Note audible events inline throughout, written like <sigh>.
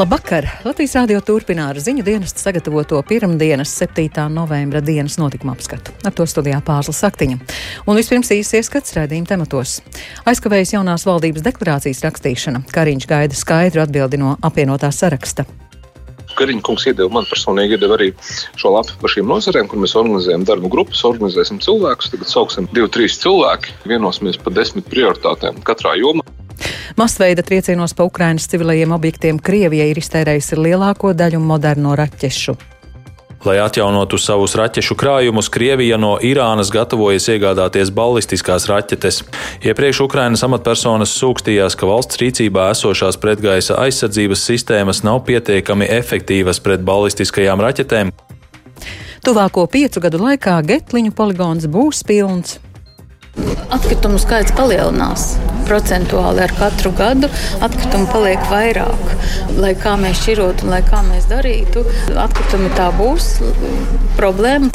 Labvakar! Latvijas rādio turpina ar ziņu dienestu sagatavoto pirmdienas 7. novembra dienas notikuma apskatu. Ar to studijā Pārsla Saktiņa. Un vispirms īsi ieskats redzījuma tematos. Aizkavējas jaunās valdības deklarācijas rakstīšana. Kariņš gaida skaidru atbildi no apvienotā saraksta. Kariņš kungs iedeva man personīgi iedeva arī šo lapu par šīm nozarēm, kur mēs organizējam darbu grupas, organizēsim cilvēkus. Tagad sauksim divi, trīs cilvēki, vienosimies par desmit prioritātēm katrā jomā. Masveida triecienos pa Ukrainas civilajiem objektiem Krievija ir iztērējusi lielāko daļu moderno raķešu. Lai atjaunotu savus raķešu krājumus, Krievija no Irānas gatavojas iegādāties ballistiskās raķetes. Iepriekš Ukrainas amatpersonas sūkstījās, ka valsts rīcībā esošās pretgaisa aizsardzības sistēmas nav pietiekami efektīvas pret ballistiskajām raķetēm. Tuvāko piecu gadu laikā Getliņu poligons būs pilns. Atkritumu skaits palielinās. Procentuāli ar katru gadu atkritumu paliek vairāk. Lai kā mēs šķirotu un lai kā mēs darītu, atkritumi tā būs problēma.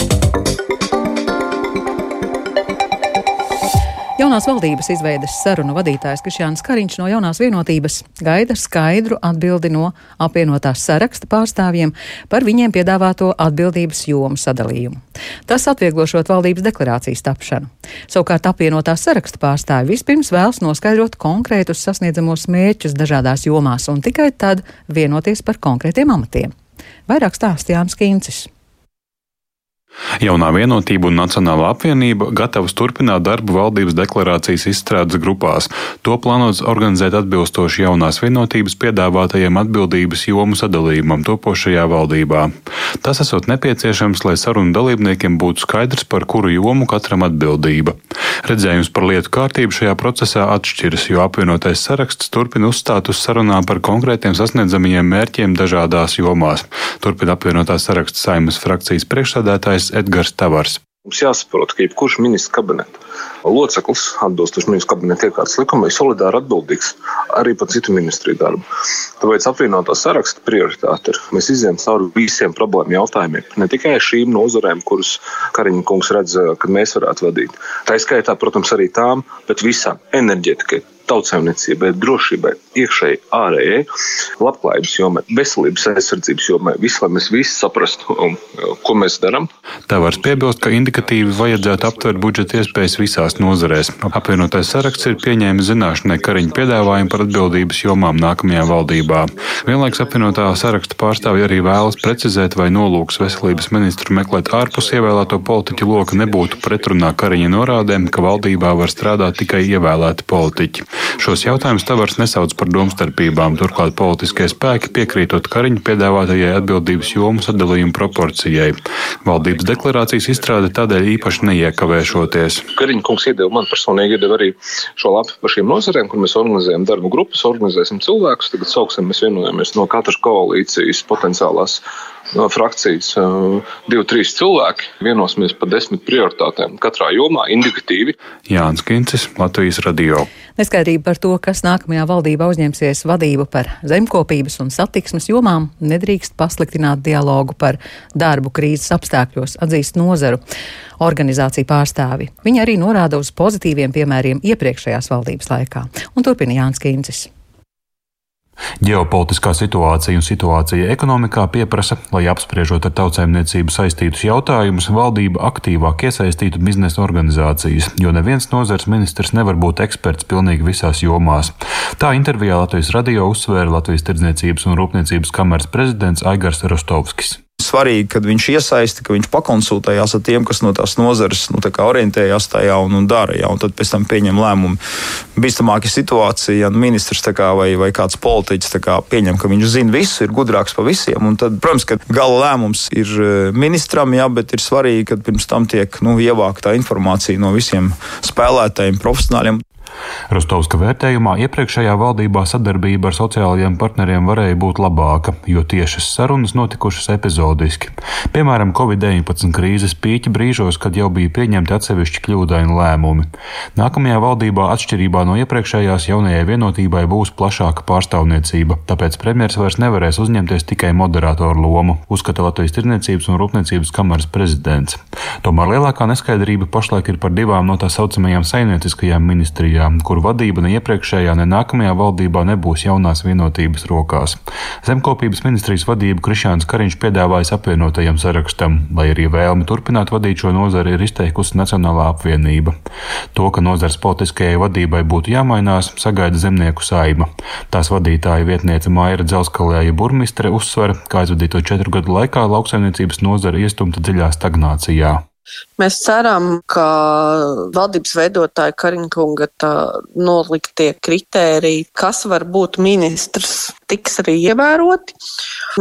Jaunās valdības izveides sarunu vadītājs Krišjāns Kariņš no jaunās vienotības gaida skaidru atbildi no apvienotās saraksta pārstāvjiem par viņiem piedāvāto atbildības jomu sadalījumu. Tas atvieglošot valdības deklarācijas tapšanu. Savukārt apvienotās saraksta pārstāvi vispirms vēlas noskaidrot konkrētus sasniedzamos mērķus dažādās jomās un tikai tad vienoties par konkrētiem amatiem. Vairāk stāsta Jānis Kīncis. Jaunā vienotība un Nacionālā apvienība gatavas turpināt darbu valdības deklarācijas izstrādes grupās. To plānots organizēt atbilstoši jaunās vienotības piedāvātajiem atbildības jomu sadalījumam topošajā valdībā. Tas esot nepieciešams, lai sarunu dalībniekiem būtu skaidrs, par kuru jomu katram atbildība. Redzējums par lietu kārtību šajā procesā atšķiras, jo apvienotais saraksts turpina uzstāt uz sarunām par konkrētiem sasniedzamajiem mērķiem dažādās jomās. Turpina apvienotās saraksta saimas frakcijas priekšsādātājs ministrs Edgars Tavars. Mums jāsaprot, ka jebkurš ministrs kabineta loceklis, atbilstoši ministru kabineta iekārtas likumai, ir solidāri atbildīgs arī par citu ministriju darbu. Tāpēc apvienotā saraksta prioritāte ir, mēs izējām cauri visiem problēmu jautājumiem, ne tikai šīm nozarēm, kuras Kariņa kungs redz, ka mēs varētu vadīt. Tā izskaitā, protams, arī tām, bet visām - enerģētikai, tautsēmniecībai, drošībai, iekšēji, ārējai, labklājības jomai, veselības aizsardzības jomai. Visu, lai mēs visi saprastu, um, ko mēs darām. Tā var piebilst, ka indikatīvi vajadzētu aptvert budžeta iespējas visās nozarēs. Apvienotais saraksts ir pieņēmis zināšanai Kariņa piedāvājumu par atbildības jomām nākamajā valdībā. Vienlaiks apvienotā saraksta pārstāvji arī vēlas precizēt, vai nolūks veselības ministru meklēt ārpus ievēlēto politiķu loka nebūtu pretrunā Kariņa norādēm, ka valdībā var strādāt tikai ievēlēti politiķi. Šos jautājumus Tavars nesauc par domstarpībām, turklāt politiskie spēki piekrītot Kariņa piedāvātajai atbildības jomu sadalījuma proporcijai. Valdības deklarācijas izstrāde tādēļ īpaši neiekavēšoties. Kariņa kungs iedeva man personīgi iedeva arī šo lapu par šīm nozarēm, kur mēs organizējam darbu grupas, organizēsim cilvēkus. Tagad sauksim, mēs vienojamies no katras koalīcijas potenciālās frakcijas divi, trīs cilvēki vienosimies par desmit prioritātēm katrā jomā, indikatīvi. Jānis Kincis, Latvijas radio. Neskaidrība par to, kas nākamajā valdībā uzņemsies vadību par zemkopības un satiksmes jomām, nedrīkst pasliktināt dialogu par darbu krīzes apstākļos, atzīst nozaru organizāciju pārstāvi. Viņi arī norāda uz pozitīviem piemēriem iepriekšējās valdības laikā. Un turpina Jānis Kīncis. Ģeopolitiskā situācija un situācija ekonomikā pieprasa, lai apspriežot ar tautsēmniecību saistītus jautājumus, valdība aktīvāk iesaistītu biznesa organizācijas, jo neviens nozars ministrs nevar būt eksperts pilnīgi visās jomās. Tā intervijā Latvijas radio uzsvēra Latvijas Tirdzniecības un Rūpniecības kameras prezidents Aigars Rostovskis svarīgi, kad viņš iesaista, ka viņš pakonsultējās ar tiem, kas no tās nozares nu, tā orientējās tajā un, un dara. Ja, un tad pēc tam pieņem lēmumu. Bīstamāka situācija, ja ministrs kā, vai, vai kāds politiķis kā, pieņem, ka viņš zina visu, ir gudrāks par visiem. Tad, protams, ka gala lēmums ir e, ministram, jā, bet ir svarīgi, ka pirms tam tiek nu, ievākta informācija no visiem spēlētājiem, profesionāļiem. Rostovska vērtējumā iepriekšējā valdībā sadarbība ar sociālajiem partneriem varēja būt labāka, jo tiešas sarunas notikušas epizodiski. Piemēram, Covid-19 krīzes pīķa brīžos, kad jau bija pieņemti atsevišķi kļūdaini lēmumi. Nākamajā valdībā, atšķirībā no iepriekšējās, jaunajai vienotībai būs plašāka pārstāvniecība, tāpēc premjeras vairs nevarēs uzņemties tikai moderatoru lomu, uzskata Latvijas Tirniecības un Rūpniecības kameras prezidents. Tomēr lielākā neskaidrība pašlaik ir par divām no tā saucamajām saimnieciskajām ministrijām, kur kuru vadība ne iepriekšējā, ne nākamajā valdībā nebūs jaunās vienotības rokās. Zemkopības ministrijas vadību Krišāns Kariņš piedāvājis apvienotajam sarakstam, lai arī vēlmi turpināt vadīt šo nozari ir izteikusi Nacionālā apvienība. To, ka nozars politiskajai vadībai būtu jāmainās, sagaida zemnieku saima. Tās vadītāja vietniece Maira Dzelskalēja burmistre uzsver, ka aizvadīto četru gadu laikā lauksaimniecības nozara iestumta dziļā stagnācijā. Mēs ceram, ka valdības veidotāja Kariņkunga noliktie kritēriji, kas var būt ministrs, tiks arī ievēroti.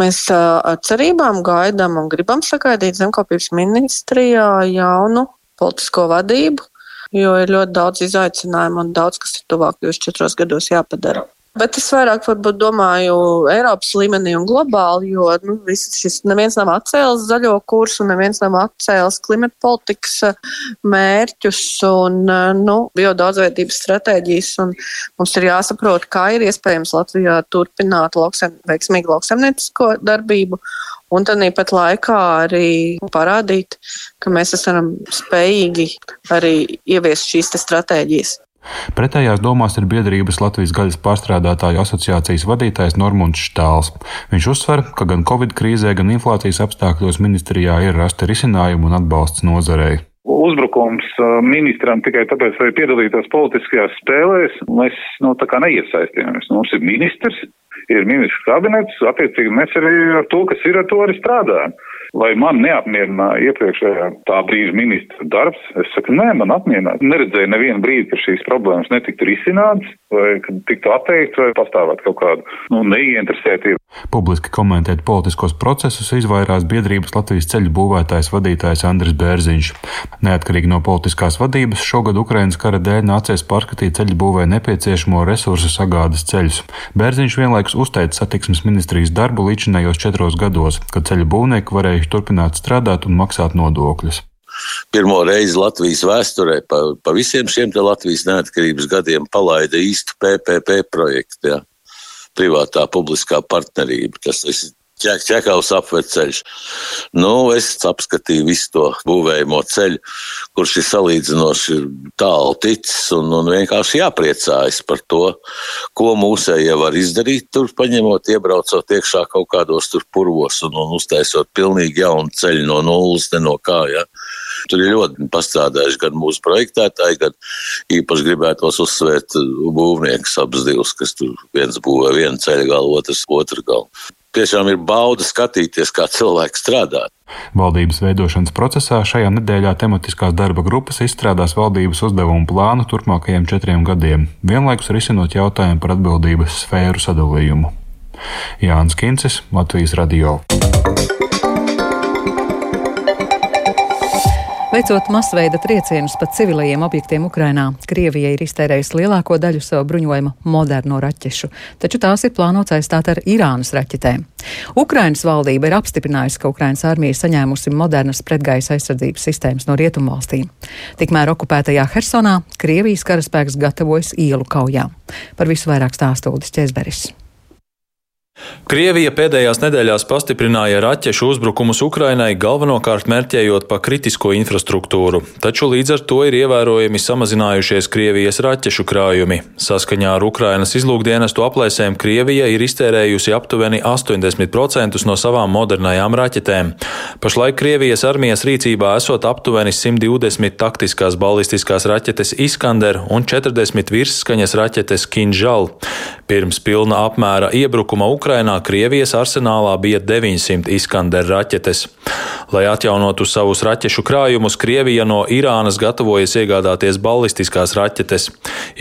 Mēs ar cerībām gaidām un gribam sagaidīt zemkopības ministrijā jaunu politisko vadību, jo ir ļoti daudz izaicinājumu un daudz, kas ir tuvākajos četros gados jāpadara. Bet es vairāk domāju Eiropas līmenī un globāli, jo nu, šis neviens nav atcēlis zaļo kursu, neviens nav atcēlis klimata politikas eh, mērķus un eh, nu, biodaudzveidības stratēģijas. Mums ir jāsaprot, kā ir iespējams Latvijā turpināt lauksem, veiksmīgu lauksemniecisko darbību. Un tad pat laikā arī parādīt, ka mēs esam spējīgi arī ieviest šīs stratēģijas. Pretējās domās ir biedrības Latvijas gaļas pārstrādātāju asociācijas vadītājs Normunds Štāls. Viņš uzsver, ka gan Covid krīzē, gan inflācijas apstākļos ministrijā ir rasta risinājumi un atbalsts nozarei uzbrukums uh, ministram tikai tāpēc, lai piedalītos politiskajās spēlēs, mēs nu, tā kā neiesaistījāmies. Mums ir ministrs, ir ministrs kabinets, attiecīgi mēs arī ar to, kas ir, ar to arī strādājam. Vai man neapmierināja iepriekšējā tā brīža ministra darbs? Es saku, nē, man apmierināja. Neredzēju nevienu brīdi, ka šīs problēmas netiktu risinātas, vai tiktu atteikts, vai pastāvēt kaut kādu nu, neieinteresētību. Publiski komentēt politiskos procesus izvairās biedrības Latvijas ceļu būvētājs vadītājs Andris Bērziņš. Neatkarīgi no politiskās vadības, šogad Ukrainas kara dēļ nācies pārskatīt ceļu būvē nepieciešamo resursu sagādas ceļus. Bērziņš vienlaikus uzteica satiksmes ministrijas darbu līdzinējos četros gados, kad ceļu būvnieki varēja varējuši turpināt strādāt un maksāt nodokļus. Pirmo reizi Latvijas vēsturē pa, pa visiem šiem Latvijas neatkarības gadiem palaida īstu PPP projektu. Ja? Privātā publiskā partnerība. Tas ir Čekavs apveceļš. Nu, es apskatīju visu to būvējamo ceļu, kurš ir salīdzinoši tālu ticis, un, un vienkārši jāpriecājas par to, ko mūsējie var izdarīt, tur paņemot, iebraucot iekšā kaut kādos tur purvos un, un uztaisot pilnīgi jaunu ceļu no nulles, ne no kā. Ja. Tur ir ļoti pastrādājuši gan mūsu projektētāji, gan īpaši gribētos uzsvērt būvniekus abas divas, kas tur viens būvē vienu ceļu galu, otrs otru galu tiešām ir bauda skatīties, kā cilvēki strādā. Valdības veidošanas procesā šajā nedēļā tematiskās darba grupas izstrādās valdības uzdevumu plānu turpmākajiem četriem gadiem, vienlaikus risinot jautājumu par atbildības sfēru sadalījumu. Jānis Kincis, Latvijas Radio. Veicot masveida triecienus pa civilajiem objektiem Ukrainā, Krievija ir iztērējusi lielāko daļu savu bruņojuma moderno raķešu, taču tās ir plānots aizstāt ar Irānas raķetēm. Ukrainas valdība ir apstiprinājusi, ka Ukrainas armija ir saņēmusi modernas pretgaisa aizsardzības sistēmas no rietumvalstīm. Tikmēr okupētajā Hersonā Krievijas karaspēks gatavojas ielu kaujām. Par visu vairāk stāstūdis Čezberis. Krievija pēdējās nedēļās pastiprināja raķešu uzbrukumus Ukrainai, galvenokārt mērķējot pa kritisko infrastruktūru, taču līdz ar to ir ievērojami samazinājušies Krievijas raķešu krājumi. Saskaņā ar Ukrainas izlūkdienestu aplēsēm Krievija ir iztērējusi aptuveni 80% no savām modernajām raķetēm. Pašlaik Krievijas armijas rīcībā esot aptuveni 120 taktiskās balistiskās raķetes Iskander un 40 virsskaņas raķetes Kinžal. Pirms pilna apmēra iebrukuma Ukrainā Krievijas arsenālā bija 900 Iskander raķetes. Lai atjaunotu savus raķešu krājumus, Krievija no Irānas gatavojas iegādāties ballistiskās raķetes.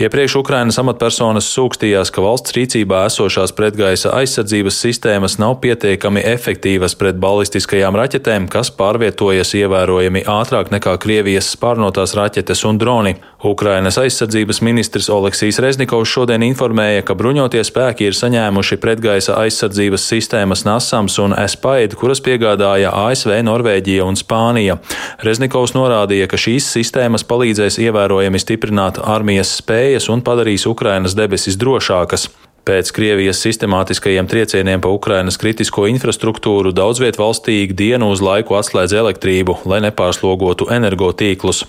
Iepriekš Ukrainas amatpersonas sūkstījās, ka valsts rīcībā esošās pretgaisa aizsardzības sistēmas nav pietiekami efektīvas pret ballistiskajām raķetēm, kas pārvietojas ievērojami ātrāk nekā Krievijas spārnotās raķetes un droni. Ukrainas aizsardzības ministrs Oleksijs Reznikovs šodien informēja, ka bruņotie spēki ir saņēmuši pretgaisa aizsardzības sistēmas NASAMS un ESPAID, kuras piegādāja ASV, Norvēģija un Spānija. Reznikovs norādīja, ka šīs sistēmas palīdzēs ievērojami stiprināt armijas spējas un padarīs Ukrainas debesis drošākas. Pēc Krievijas sistemātiskajiem triecieniem pa Ukrainas kritisko infrastruktūru daudz viet valstī dienu uz laiku atslēdz elektrību, lai nepārslogotu energotīklus.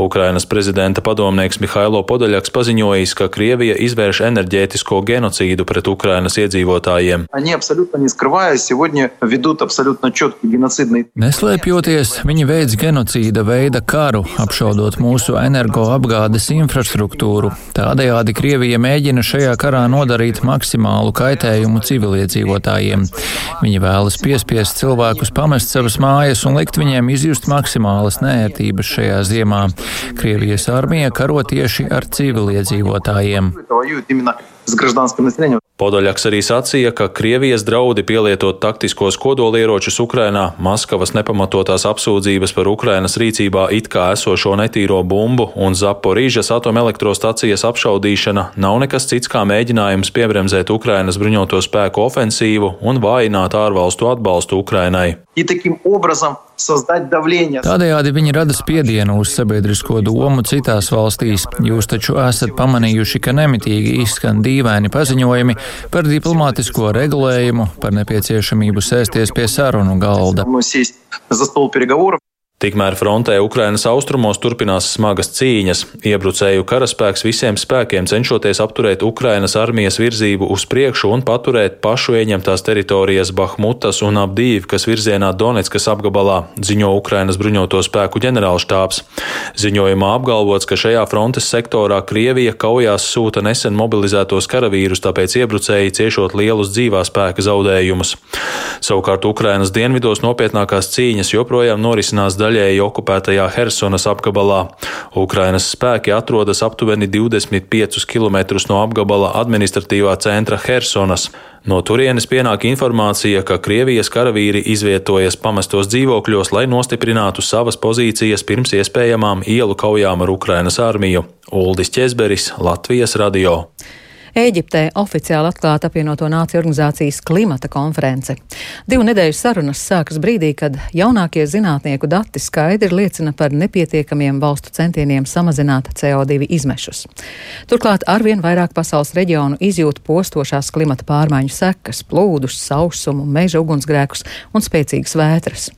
Ukrainas prezidenta padomnieks Mihailo Podaļaks paziņojis, ka Krievija izvērš enerģētisko genocīdu pret Ukrainas iedzīvotājiem. Neslēpjoties, viņi veids genocīda veida karu, apšaudot mūsu energoapgādes infrastruktūru. Tādējādi Krievija mēģina šajā karā nodarīt maksimālu kaitējumu civiliedzīvotājiem. Viņi vēlas piespiest cilvēkus pamest savas mājas un likt viņiem izjust maksimālas nērtības šajā ziemā. Krievijas armija karo tieši ar civiliedzīvotājiem с гражданским населением. Podoļaks arī sacīja, ka Krievijas draudi pielietot taktiskos kodolieročus Ukrainā, Maskavas nepamatotās apsūdzības par Ukrainas rīcībā it kā esošo netīro bumbu un Zaporīžas atomelektrostacijas apšaudīšana nav nekas cits kā mēģinājums piebremzēt Ukrainas bruņoto spēku ofensīvu un vājināt ārvalstu atbalstu Ukrainai. Tādējādi viņi rada spiedienu uz sabiedrisko domu citās valstīs. Jūs taču esat pamanījuši, ka nemitīgi izskan dīvaini paziņojumi par diplomātisko regulējumu, par nepieciešamību sēsties pie sarunu galda. Tikmēr frontē Ukrainas austrumos turpinās smagas cīņas. Iebrucēju karaspēks visiem spēkiem cenšoties apturēt Ukrainas armijas virzību uz priekšu un paturēt pašu ieņemtās teritorijas Bahmutas un Abdīvkas virzienā Donetskas apgabalā, ziņo Ukrainas bruņoto spēku ģenerālštābs. Ziņojumā apgalvots, ka šajā frontes sektorā Krievija kaujās sūta nesen mobilizētos karavīrus, tāpēc iebrucēji ciešot lielus dzīvā spēka zaudējumus. Savukārt Ukrainas dienvidos nopietnākās cīņas joprojām norisinās daļā daļēji okupētajā Helsonas apgabalā. Ukrainas spēki atrodas aptuveni 25 km no apgabala administratīvā centra Helsonas. No turienes pienāk informācija, ka Krievijas karavīri izvietojas pamestos dzīvokļos, lai nostiprinātu savas pozīcijas pirms iespējamām ielu kaujām ar Ukrainas armiju. Uldis Česberis, Latvijas radio. Ēģiptē oficiāli atklāta apvienoto nāciju organizācijas klimata konference. Divu nedēļu sarunas sākas brīdī, kad jaunākie zinātnieku dati skaidri liecina par nepietiekamiem valstu centieniem samazināt CO2 izmešus. Turklāt arvien vairāk pasaules reģionu izjūt postošās klimata pārmaiņu sekas, plūdus, sausumu, meža ugunsgrēkus un spēcīgas vētras.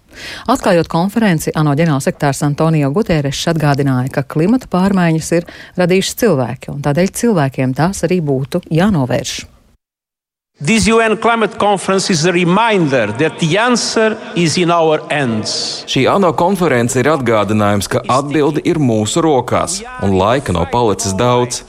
Atklājot konferenci, ANO ģenerālsekretārs Antonio Guterres atgādināja, ka klimata pārmaiņas ir radījušas cilvēki, un tādēļ cilvēkiem tās arī būtu jānovērš. This UN climate conference is a reminder that the answer is in our hands. Šī ANO konference ir atgādinājums, ka atbilde ir mūsu rokās, un laika nav palicis daudz.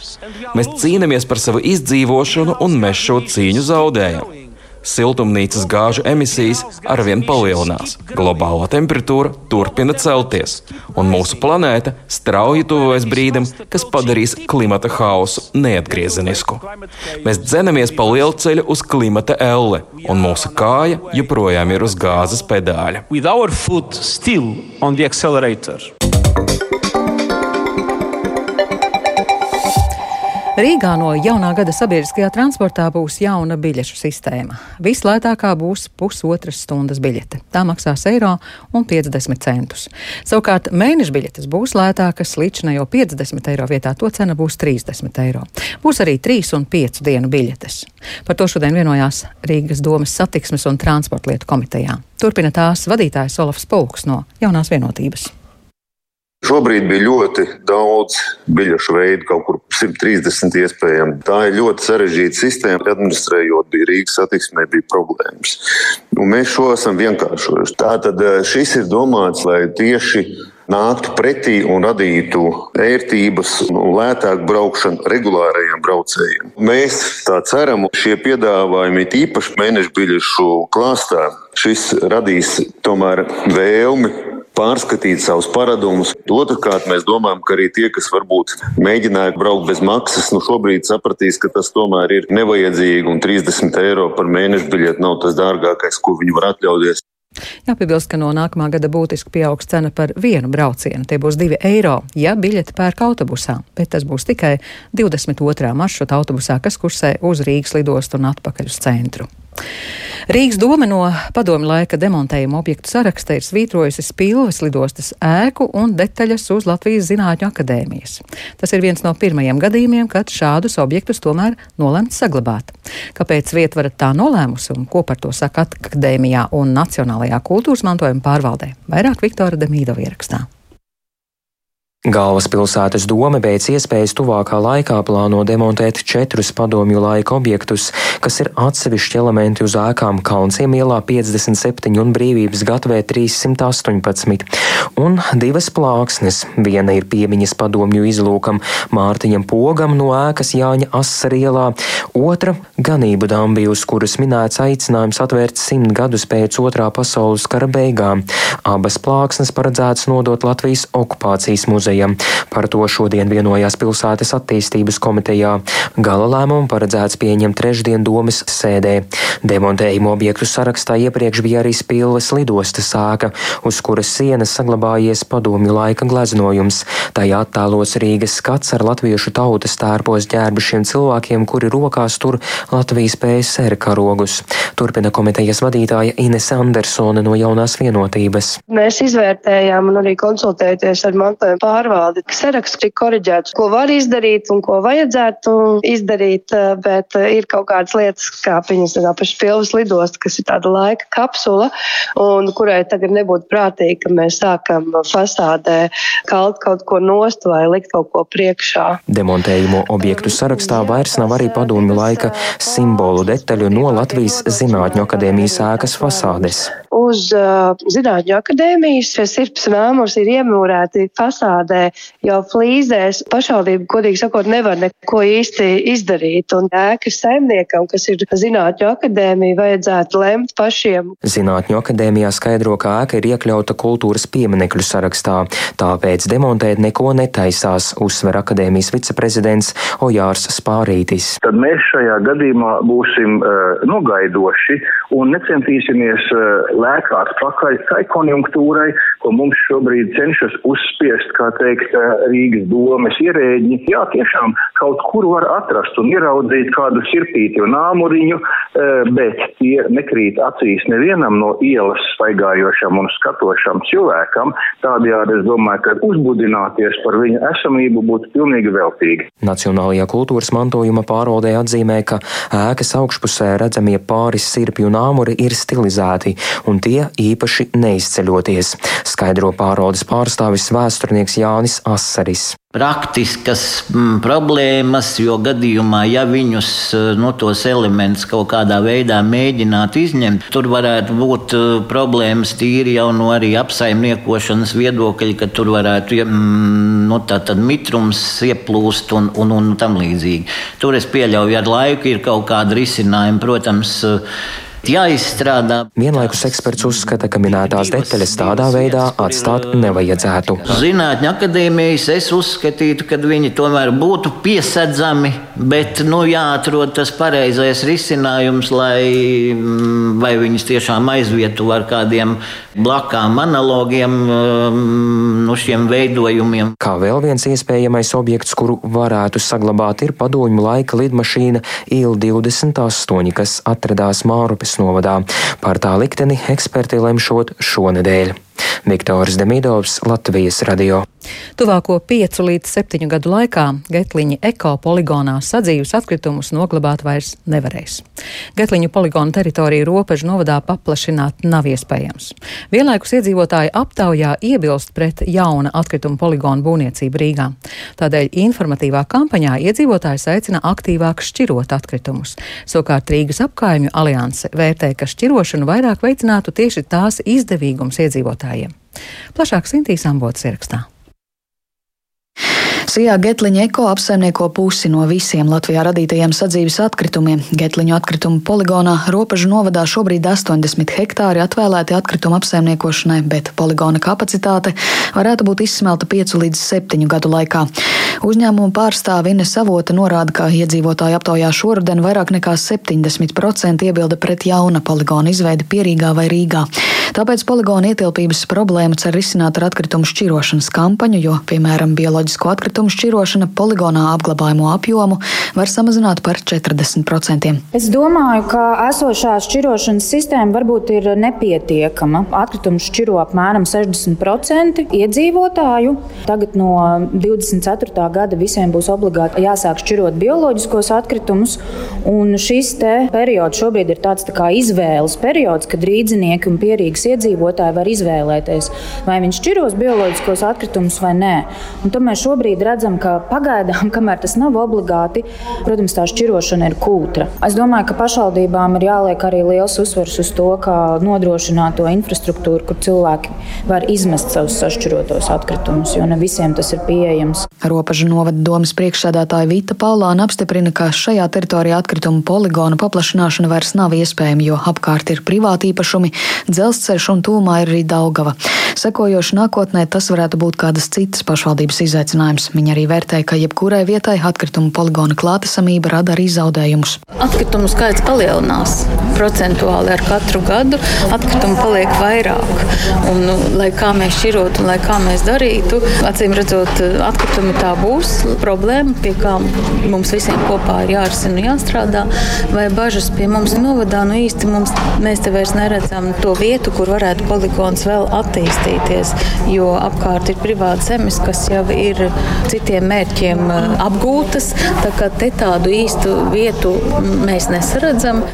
Mēs cīnāmies par savu izdzīvošanu, un mēs šo cīņu zaudējam siltumnīcas gāžu emisijas arvien palielinās, globālā temperatūra turpina celties, un mūsu planēta strauji tuvojas brīdim, kas padarīs klimata hausu neatgriezenisku. Mēs dzenamies pa lielu ceļu uz klimata elle, un mūsu kāja joprojām ir uz gāzes pedāļa. Rīgā no jaunā gada sabiedriskajā transportā būs jauna biļešu sistēma. Vislētākā būs pusotras stundas biļete. Tā maksās eiro un 50 centus. Savukārt mēneša biļetes būs lētākas, līdzinējo 50 eiro vietā to cena būs 30 eiro. Būs arī 3 un 5 dienu biļetes. Par to šodien vienojās Rīgas domas satiksmes un transporta lietu komitejā. Turpina tās vadītājs Olafs Pulks no jaunās vienotības. Šobrīd bija ļoti daudz biļešu veidu, kaut kur 130 iespējami. Tā ir ļoti sarežģīta sistēma. Administrējot, bija Rīgas satiksmē, bija problēmas. Un mēs šo esam vienkāršojuši. Tātad eh, šis ir domāts, lai tieši nāktu pretī un radītu ērtības un lētāku braukšanu regulārajiem braucējiem. Mēs tā ceram, šie piedāvājumi, īpaši mēnešu biļešu klāstā, šis radīs tomēr vēlmi pārskatīt savus paradumus. Otrakārt, mēs domājam, ka arī tie, kas varbūt mēģināja braukt bez maksas, nu šobrīd sapratīs, ka tas tomēr ir nevajadzīgi un 30 eiro par mēnešu biļeti nav tas dārgākais, ko viņi var atļauties. Jāpiebilst, ka no nākamā gada būtiski pieaugs cena par vienu braucienu. Tie būs 2 eiro, ja biļeti pērk autobusā, bet tas būs tikai 22. maršruta autobusā, kas kursē uz Rīgas lidostu un atpakaļ uz centru. Rīgas doma no padomu laika demontējuma objektu saraksta ir svītrojusi Spilves lidostas ēku un detaļas uz Latvijas Zinātņu akadēmijas. Tas ir viens no pirmajiem gadījumiem, kad šādus objektus tomēr nolemts saglabāt. Kāpēc vietvara tā nolēmusi un ko par to saka akadēmijā un Nacionālajā kultūras mantojuma pārvaldē? Vairāk Viktora Demīdova ierakstā. Galvaspilsētas doma pēc iespējas tuvākā laikā plāno demontēt četrus padomju laika objektus, kas ir atsevišķi elementi uz ēkām Kaunciem ielā 57 un Brīvības gatavē 318, un divas plāksnes. Viena ir piemiņas padomju izlūkam Mārtiņam Pogam no ēkas Jāņa Asarielā, otra ganību dambi, uz kuras minēts aicinājums atvērt simt gadus pēc otrā pasaules kara beigām. Abas plāksnes paredzētas nodot Latvijas okupācijas muzejā muzejam. Par to šodien vienojās pilsētas attīstības komitejā. Gala lēmumu paredzēts pieņemt trešdien domas sēdē. Demontējumu objektu sarakstā iepriekš bija arī Spilves lidostas sāka, uz kuras sienas saglabājies padomju laika gleznojums. Tajā attēlots Rīgas skats ar latviešu tautas tērpos ģērbušiem cilvēkiem, kuri rokās tur Latvijas PSR karogus. Turpina komitejas vadītāja Ines Andersone no jaunās vienotības. Mēs izvērtējām un arī konsultēties ar mantojuma pār pārvaldi. Saraksts tika koriģēts, ko var izdarīt un ko vajadzētu izdarīt, eh, bet eh, ir kaut kādas lietas, kā piemēram paša pilsētas lidosta, kas ir tāda laika kapsula, un kurai tagad nebūtu prātīgi, ka mēs sākam fasādē kalt kaut ko nost vai likt kaut ko priekšā. Demontējumu objektu sarakstā vairs nav arī padomju laika simbolu detaļu no Latvijas Zinātņu akadēmijas ēkas fasādes. Uz uh, Zinātņu akadēmijas sirds mēmurs ir iemūrēti fasādē jau flīzēs pašvaldība, godīgi sakot, nevar neko īsti izdarīt. Un ēkas saimniekam, kas ir Zinātņu akadēmija, vajadzētu lemt pašiem. Zinātņu akadēmijā skaidro, ka ēka ir iekļauta kultūras pieminekļu sarakstā, tāpēc demontēt neko netaisās, uzsver akadēmijas viceprezidents Ojārs Spārītis. Tad mēs šajā gadījumā būsim uh, nogaidoši un necentīsimies uh, lēkāt pakaļ tai konjunktūrai, ko mums šobrīd cenšas uzspiest, kā teikt, eh, Rīgas domes ierēģi. Jā, tiešām kaut kur var atrast un ieraudzīt kādu sirpīti un āmuriņu, eh, bet tie nekrīt acīs nevienam no ielas staigājošam un skatošam cilvēkam. Tādējādi es domāju, ka uzbudināties par viņa esamību būtu pilnīgi veltīgi. Nacionālajā kultūras mantojuma pārvaldē atzīmē, ka ēkas augšpusē redzamie pāris sirpju un āmuri ir stilizēti, un tie īpaši neizceļoties, skaidro pārvaldes pārstāvis vēsturnieks Jānis Asaris praktiskas mm, problēmas, jo gadījumā, ja viņus eh, no tos elementus kaut kādā veidā mēģinātu izņemt, tur varētu būt uh, problēmas tīri jau no arī apsaimniekošanas viedokļa, ka tur varētu mm, tad mitrums ieplūst un, un, un tam līdzīgi. Tur es pieļauju, ar laiku ir kaut kāda risinājuma, protams. Jāizstrādā. Vienlaikus eksperts uzskata, ka minētās detaļas tādā veidā atstāt nevajadzētu. Zinātņu akadēmijas es uzskatītu, ka viņi tomēr būtu piesedzami, bet nu, jāatrod tas pareizais risinājums, lai mm, vai viņus tiešām aizvietu ar kādiem blakām analogiem mm, no šiem veidojumiem. Kā vēl viens iespējamais objekts, kuru varētu saglabāt, ir padomju laika lidmašīna IL-28, kas atradās Mārupes novadā. Par tā likteni eksperti lemšot šonedēļ. Viktors Demidovs, Latvijas radio. Tuvāko 5 līdz 7 gadu laikā Getliņa ekopoligonā sadzīves atkritumus noglabāt vairs nevarēs. Getliņu poligona teritoriju robežu novadā paplašināt nav iespējams. Vienlaikus iedzīvotāji aptaujā iebilst pret jauna atkrituma poligona būvniecību Rīgā. Tādēļ informatīvā kampaņā iedzīvotājs aicina aktīvāk šķirot atkritumus. Savukārt Rīgas apkaimju alianse vērtē, ka šķirošanu vairāk veicinātu tieši tās izdevīgums iedzīvotājiem. Plašāk Sintīs Ambots ierakstā. Sijā Getliņa eko apsaimnieko pusi no visiem Latvijā radītajiem sadzīves atkritumiem. Getliņu atkritumu poligonā robežu novadā šobrīd 80 hektāri atvēlēti atkritumu apsaimniekošanai, bet poligona kapacitāte varētu būt izsmelta 5 līdz 7 gadu laikā. Uzņēmuma pārstāve Ines Savota norāda, ka iedzīvotāju aptaujā šoruden vairāk nekā 70% iebilda pret jauna poligona izveidi Pierīgā vai Rīgā. Tāpēc poligona ietilpības problēmu cer risināt ar atkritumu šķirošanas kampaņu, jo, piemēram, bioloģisko atkritumu atkritumu šķirošana poligonā apglabājamo apjomu var samazināt par 40%. Es domāju, ka esošā šķirošanas sistēma varbūt ir nepietiekama. Atkritumu šķiro apmēram 60% iedzīvotāju. Tagad no 24. gada visiem būs obligāti jāsāk šķirot bioloģiskos atkritumus. Šis periods šobrīd ir tāds tā izvēles periods, kad rīdzinieki un pierīgas iedzīvotāji var izvēlēties, vai viņi šķiros bioloģiskos atkritumus vai nē. Un tad mēs šobrīd redzam, ka pagaidām, <laughs> kamēr tas nav obligāti, protams, tā šķirošana ir kūtra. Es domāju, ka pašvaldībām ir jāliek arī liels uzsvers uz to, kā nodrošināt to infrastruktūru, kur cilvēki var izmest savus sašķirotos atkritumus, jo ne visiem tas ir pieejams. Ropažu novada domas priekšsēdētāja Vita Paulāna apstiprina, ka šajā teritorijā atkritumu poligonu paplašināšana vairs nav iespējama, jo apkārt ir privāti īpašumi, dzelzceļš un tūmā ir arī Daugava. Sekojoši nākotnē tas varētu būt kādas citas pašvaldības izaicinājums. Viņa arī vērtēja, ka jebkurai vietai atkritumu poligona klātesamība rada arī zaudējumus. Atkritumu skaits palielinās procentuāli ar katru gadu. Atkritumu paliek vairāk. Un, nu, lai kā mēs šķirotu un lai kā mēs darītu, acīm redzot, atkritumi tā būs problēma, pie kā mums visiem kopā ir jārisina un jāstrādā. Vai bažas pie mums novadā, nu īsti mums, mēs te vairs neredzam to vietu, kur varētu poligons vēl attīstīties, jo apkārt ir privāta zemes, kas jau ir citiem mērķiem eh, apgūtas, tā kā te tādu īstu vietu mēs nesaredzam.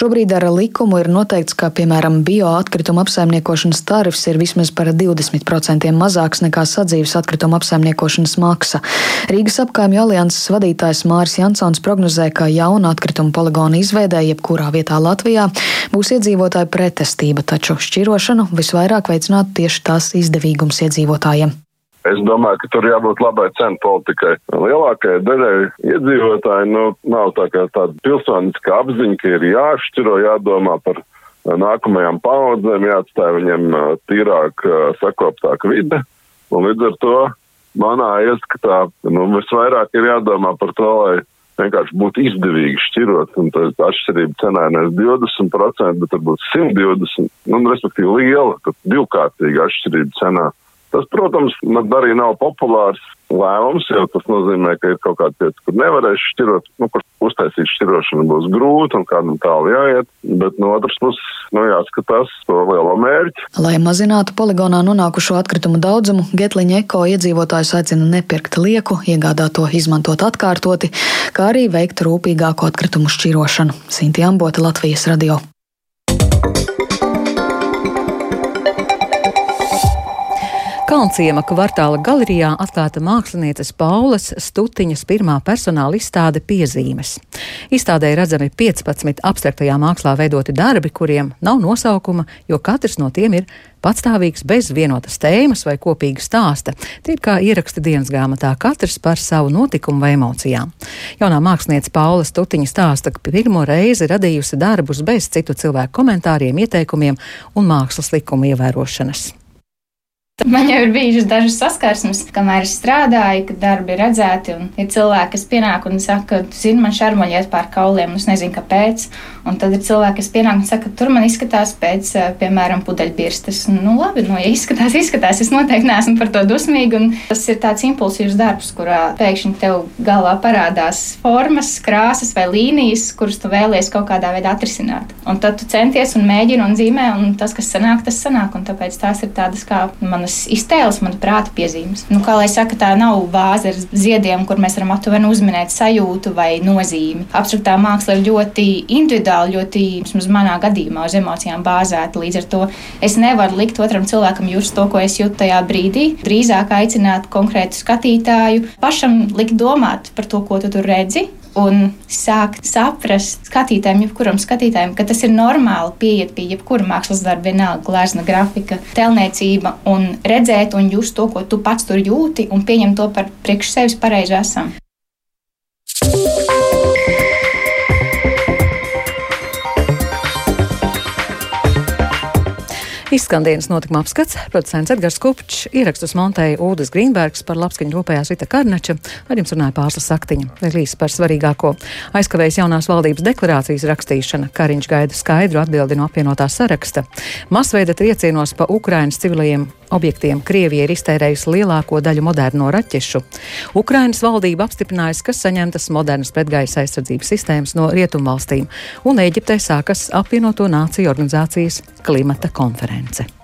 Šobrīd ar likumu ir noteikts, ka, piemēram, bioatkrituma apsaimniekošanas tarifs ir vismaz par 20% mazāks nekā sadzīves atkrituma apsaimniekošanas maksa. Rīgas apkaimju alianses vadītājs Māris Jansons prognozē, ka jauna atkrituma poligona izveidē jebkurā vietā Latvijā būs iedzīvotāju pretestība, taču šķirošanu visvairāk veicinātu tieši tās izdevīgums iedzīvotājiem. Es domāju, ka tur jābūt labai cenu politikai. Lielākajai daļai iedzīvotāji nu, nav tā kā tāda pilsoniska apziņa, ka ir jāšķiro, jādomā par nākamajām paudzēm, jāatstāj viņiem tīrāk, sakoptāka vide. Un līdz ar to manā ieskatā nu, visvairāk ir jādomā par to, lai vienkārši būtu izdevīgi šķirot, un tā atšķirība cenā nevis 20%, bet varbūt 120%, nu, respektīvi liela, tad divkārtīga atšķirība cenā. Tas, protams, arī nav populārs lēmums, jo tas nozīmē, ka ir kaut kāda vieta, kur nevarēs šķirot, nu, kur uztaisīt šķirošanu būs grūti un kādam tālu jāiet, bet no otras puses, nu, jāskatās to lielo mērķi. Lai mazinātu poligonā nonākušo atkritumu daudzumu, Getliņa eko iedzīvotājus aicina nepirkt lieku, iegādāt to izmantot atkārtoti, kā arī veikt rūpīgāku atkritumu šķirošanu. Sinti Ambota, Latvijas radio. Kalnciema kvartāla galerijā atklāta mākslinieces Paulas Stutiņas pirmā personāla izstāde piezīmes. Izstādē redzami 15 abstraktajā mākslā veidoti darbi, kuriem nav nosaukuma, jo katrs no tiem ir patstāvīgs bez vienotas tēmas vai kopīga stāsta. Tie ir kā ieraksti dienas grāmatā, katrs par savu notikumu vai emocijām. Jaunā mākslinieca Paula Stutiņa stāsta, ka pirmo reizi radījusi darbus bez citu cilvēku komentāriem, ieteikumiem un mākslas likumu ievērošanas. Man jau ir bijušas dažas saskarsmes, kamēr es strādāju, kad darbi ir redzēti. Ir cilvēki, kas pienāk un saka, tu zini, man šarmoļiet pār kauliem, un es nezinu, kāpēc. Un tad ir cilvēki, kas pienāk un saka, tur man izskatās pēc, eh, piemēram, pudeļbirstes. Nu, labi, nu, ja izskatās, izskatās, es noteikti neesmu par to dusmīga. Tas ir tāds impulsīvs darbs, kurā pēkšņi tev galvā parādās formas, krāsas vai līnijas, kuras tu vēlies kaut kādā veidā atrisināt. Un tad tu centies un mēģini un zīmē, un tas, kas sanāk, tas sanāk. Un tāpēc tās ir tādas kā manas manas iztēles, manas prāta piezīmes. Nu, kā lai saka, tā nav vāze ar ziediem, kur mēs varam aptuveni uzminēt sajūtu vai nozīmi. Abstraktā māksla ir ļoti individuāla, ļoti, vismaz manā gadījumā, uz emocijām bāzēta. Līdz ar to es nevaru likt otram cilvēkam just to, ko es jūtu tajā brīdī. Drīzāk aicināt konkrētu skatītāju pašam likt domāt par to, ko tu tur redzi, un sākt saprast skatītājiem, jebkuram skatītājam, ka tas ir normāli pieiet pie jebkura mākslas darba, vienalga glezna, grafika, telniecība, un redzēt un just to, ko tu pats tur jūti, un pieņemt to par priekš sevis pareizi esam. Izskandienas notikuma apskats, producents Edgars Kupčs, ierakstus montēja Ūdas Grīnbergs par labskaņu rūpējās Vita Karnača, ar jums runāja Pārsla Saktiņa, vēl īsi par svarīgāko. Aizkavējas jaunās valdības deklarācijas rakstīšana, Kariņš gaida skaidru atbildi no apvienotā saraksta. Masveida triecienos pa Ukrainas civilajiem objektiem. Krievija ir iztērējusi lielāko daļu moderno raķešu. Ukrainas valdība apstiprinājusi, ka saņemtas modernas pretgaisa aizsardzības sistēmas no rietumvalstīm, un Eģiptē sākas apvienoto nāciju organizācijas klimata konference.